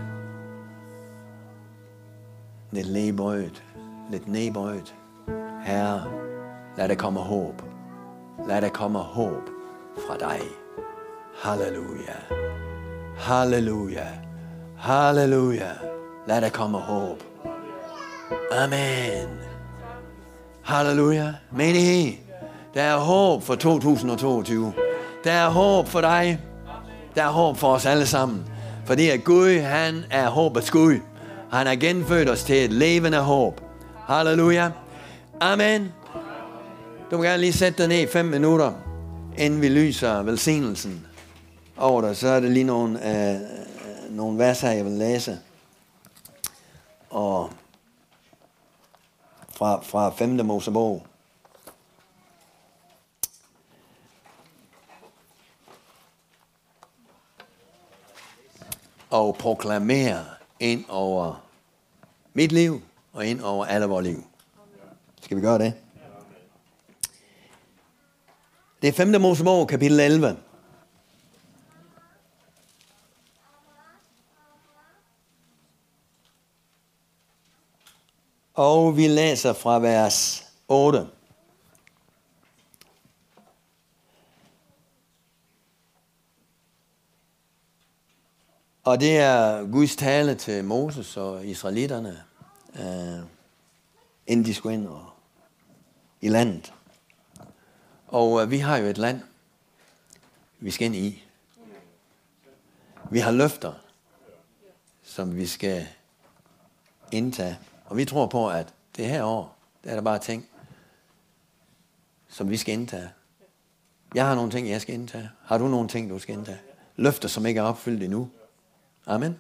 lidt nedbøjet, lidt nedbøjet. Herre, lad der komme håb. Lad der komme håb fra dig. Halleluja. Halleluja. Halleluja. Lad der komme håb. Amen. Halleluja. Menighed. Der er håb for 2022. Der er håb for dig. Der er håb for os alle sammen. Fordi at Gud, han er håbets Gud. Han har genfødt os til et levende håb. Halleluja. Amen. Du må gerne lige sætte dig ned i fem minutter, inden vi lyser velsignelsen over dig. Så er det lige nogle, øh, nogle verser, jeg vil læse. Og fra, fra 5. Mosebog. Og proklamere ind over mit liv og ind over alle vores liv. Skal vi gøre det? Det er 5. Mosebog, kapitel 11. Og vi læser fra vers 8. Og det er Guds tale til Moses og israelitterne, øh, inden de skulle ind og, i landet. Og øh, vi har jo et land, vi skal ind i. Vi har løfter, som vi skal indtage. Og vi tror på, at det her år, der er der bare ting, som vi skal indtage. Jeg har nogle ting, jeg skal indtage. Har du nogle ting, du skal indtage? Løfter, som ikke er opfyldt endnu. Amen.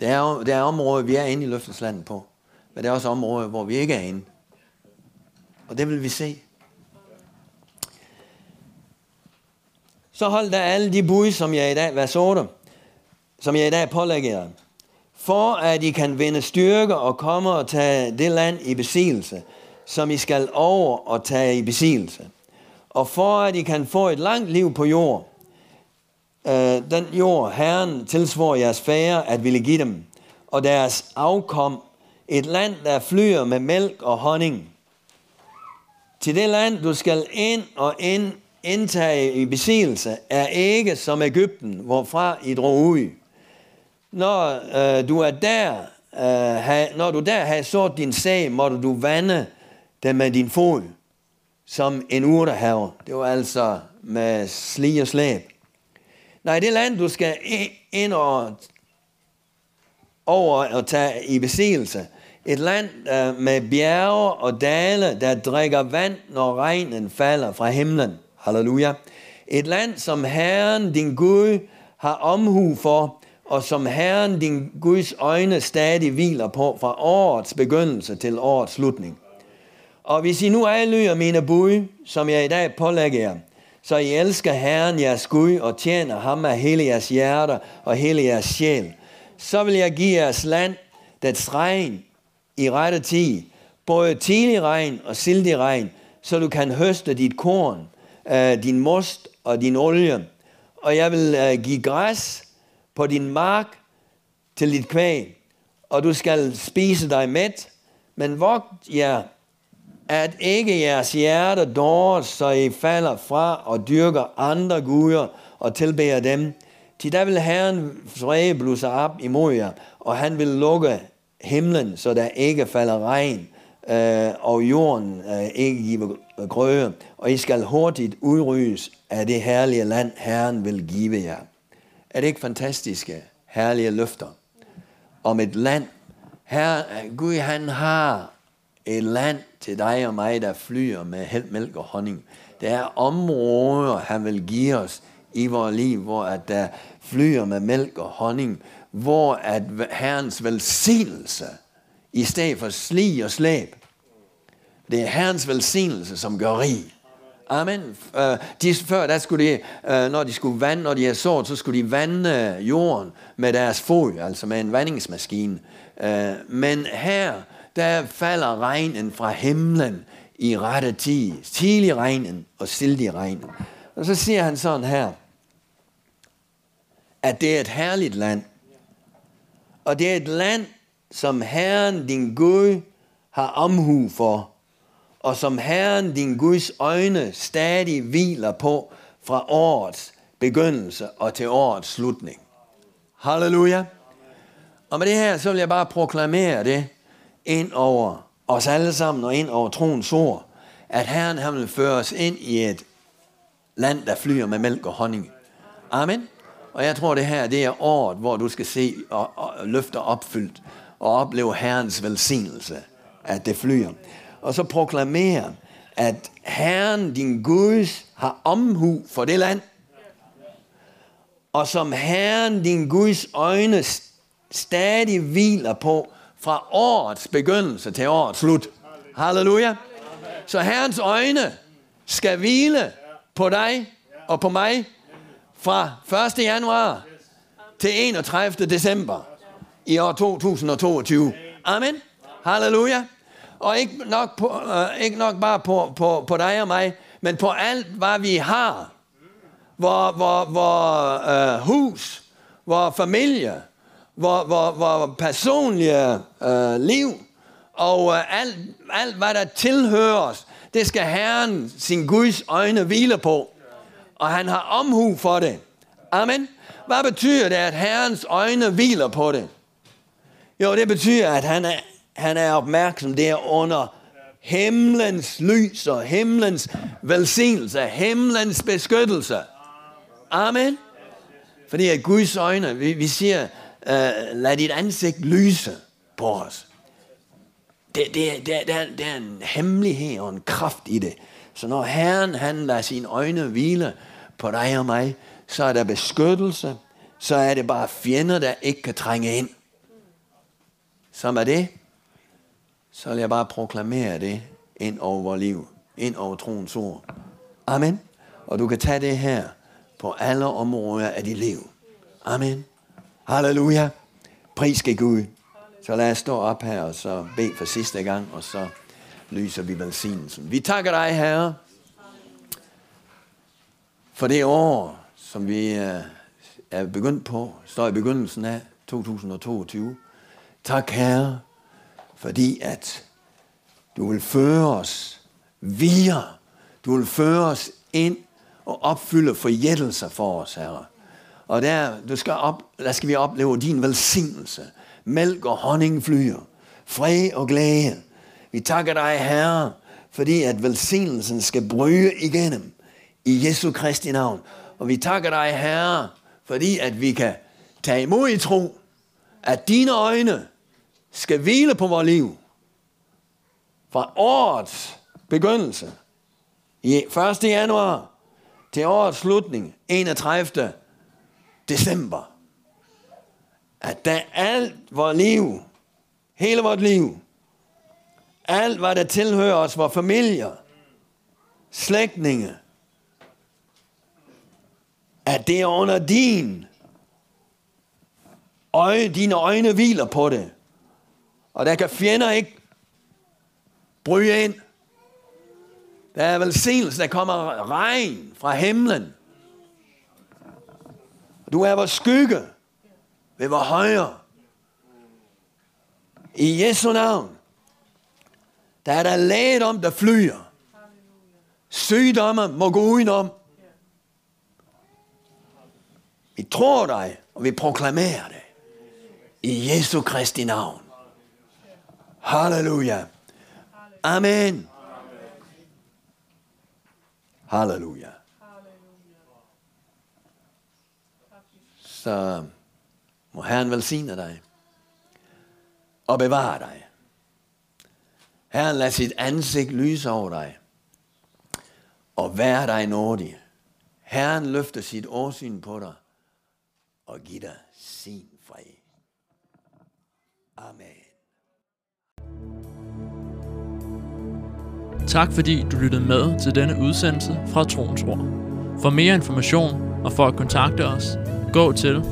Det er, det er områder, vi er inde i løfteslandet på. Men det er også områder, hvor vi ikke er inde. Og det vil vi se. Så hold der alle de bud, som jeg i dag, vers 8, som jeg i dag pålægger jer, for at I kan vinde styrke og komme og tage det land i besigelse, som I skal over og tage i besigelse. Og for at I kan få et langt liv på jord, øh, den jord, Herren tilsvor jeres fære at ville give dem, og deres afkom, et land, der flyer med mælk og honning. Til det land, du skal ind og ind, indtage i besigelse, er ikke som Ægypten, hvorfra I drog ud. Når øh, du er der, øh, ha, når du der har sået din sag, måtte du vande den med din fod, som en urtehaver. Det var altså med sli og slæb. Nej, det land, du skal ind og over og tage i besigelse. Et land uh, med bjerge og dale, der drikker vand, når regnen falder fra himlen. Halleluja. Et land, som Herren, din Gud, har omhu for, og som Herren, din Guds øjne, stadig hviler på fra årets begyndelse til årets slutning. Og hvis I nu adlyder mine bud, som jeg i dag pålægger jer, så I elsker Herren jeres Gud og tjener ham af hele jeres hjerter og hele jeres sjæl, så vil jeg give jeres land, dets regn i rette tid, både tidlig regn og sildig regn, så du kan høste dit korn, øh, din most og din olie. Og jeg vil øh, give græs på din mark til dit kvæg, og du skal spise dig mæt, men vogt jer, at ikke jeres hjerte dårer, så I falder fra og dyrker andre guder og tilbeder dem. Til der vil Herren vrede blusse op imod jer, og han vil lukke himlen, så der ikke falder regn, øh, og jorden øh, ikke giver grøde, og I skal hurtigt udryges af det herlige land, Herren vil give jer. Er det ikke fantastiske, herlige løfter om et land? Her, Gud han har et land til dig og mig, der flyr med held, mælk og honning. Der er områder, han vil give os i vores liv, hvor at der flyr med mælk og honning, hvor at Herrens velsignelse, i stedet for sli og slæb, det er Herrens velsignelse, som gør rig. Amen. Uh, de, før der skulle de, uh, når de skulle vande, når de er sået, så skulle de vande jorden med deres fod, altså med en vandingsmaskine. Uh, men her, der falder regnen fra himlen i rette tid. Tidlig regnen og sildig regnen. Og så siger han sådan her, at det er et herligt land. Og det er et land, som Herren, din Gud, har omhu for, og som Herren, din Guds øjne, stadig hviler på fra årets begyndelse og til årets slutning. Halleluja. Og med det her, så vil jeg bare proklamere det ind over os alle sammen og ind over troens ord, at Herren han vil føre os ind i et land, der flyer med mælk og honning. Amen. Og jeg tror, det her det er året, hvor du skal se og, og løfter opfyldt og opleve Herrens velsignelse, at det flyer. Og så proklamere, at Herren, din Gud, har omhu for det land. Og som Herren, din Guds øjne, stadig hviler på fra årets begyndelse til årets slut. Halleluja. Så Herrens øjne skal hvile på dig og på mig fra 1. januar til 31. december i år 2022. Amen. Halleluja. Og ikke nok, på, uh, ikke nok bare på, på, på dig og mig, men på alt, hvad vi har. Hvor, hvor, hvor uh, øh, hus, hvor familie, hvor, hvor, hvor personlige øh, liv, og øh, alt, alt, hvad der tilhører os, det skal Herren sin Guds øjne hvile på. Og han har omhu for det. Amen. Hvad betyder det, at Herrens øjne hviler på det? Jo, det betyder, at han er, han er opmærksom der under himlens lys og himlens velsignelse, himlens beskyttelse. Amen. Fordi at Guds øjne, vi, vi siger, uh, lad dit ansigt lyse på os. Det, det, det, det, er, det er en hemmelighed og en kraft i det. Så når Herren han lader sine øjne hvile på dig og mig, så er der beskyttelse, så er det bare fjender, der ikke kan trænge ind. Som er det, så vil jeg bare proklamere det ind over vores liv, ind over troens ord. Amen. Og du kan tage det her på alle områder af dit liv. Amen. Halleluja. Pris skal Gud. Så lad os stå op her og så bede for sidste gang, og så lyser vi velsignelsen. Vi takker dig, Herre, for det år, som vi øh, er begyndt på, står i begyndelsen af 2022. Tak, Herre, fordi at du vil føre os videre. Du vil føre os ind og opfylde forjættelser for os, Herre. Og der, du skal op, der skal vi opleve din velsignelse. Mælk og honning flyr. Fred og glæde. Vi takker dig, Herre, fordi at velsignelsen skal bryde igennem i Jesu Kristi navn. Og vi takker dig, Herre, fordi at vi kan tage imod i tro, at dine øjne skal hvile på vores liv. Fra årets begyndelse, i 1. januar til årets slutning, 31 december, at da alt vores liv, hele vores liv, alt hvad der tilhører os, vores familier, slægtninge, at det er under din øje, dine øjne hviler på det. Og der kan fjender ikke bryde ind. Der er velsignelse, der kommer regn fra himlen. Du er vores skygge ved vores højre. I Jesu navn, der er der lægedom, der flyer. Sygdomme må gå udenom. Vi tror dig, og vi proklamerer det. I Jesu Kristi navn. Halleluja. Amen. Halleluja. Så må Herren velsigne dig og bevare dig. Herren lad sit ansigt lyse over dig og være dig nådig. Herren løfter sit åsyn på dig og giver dig sin fred. Amen. Tak fordi du lyttede med til denne udsendelse fra Troens Ord. For mere information og for at kontakte os, gå til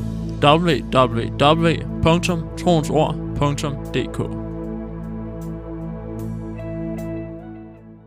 www.troensord.dk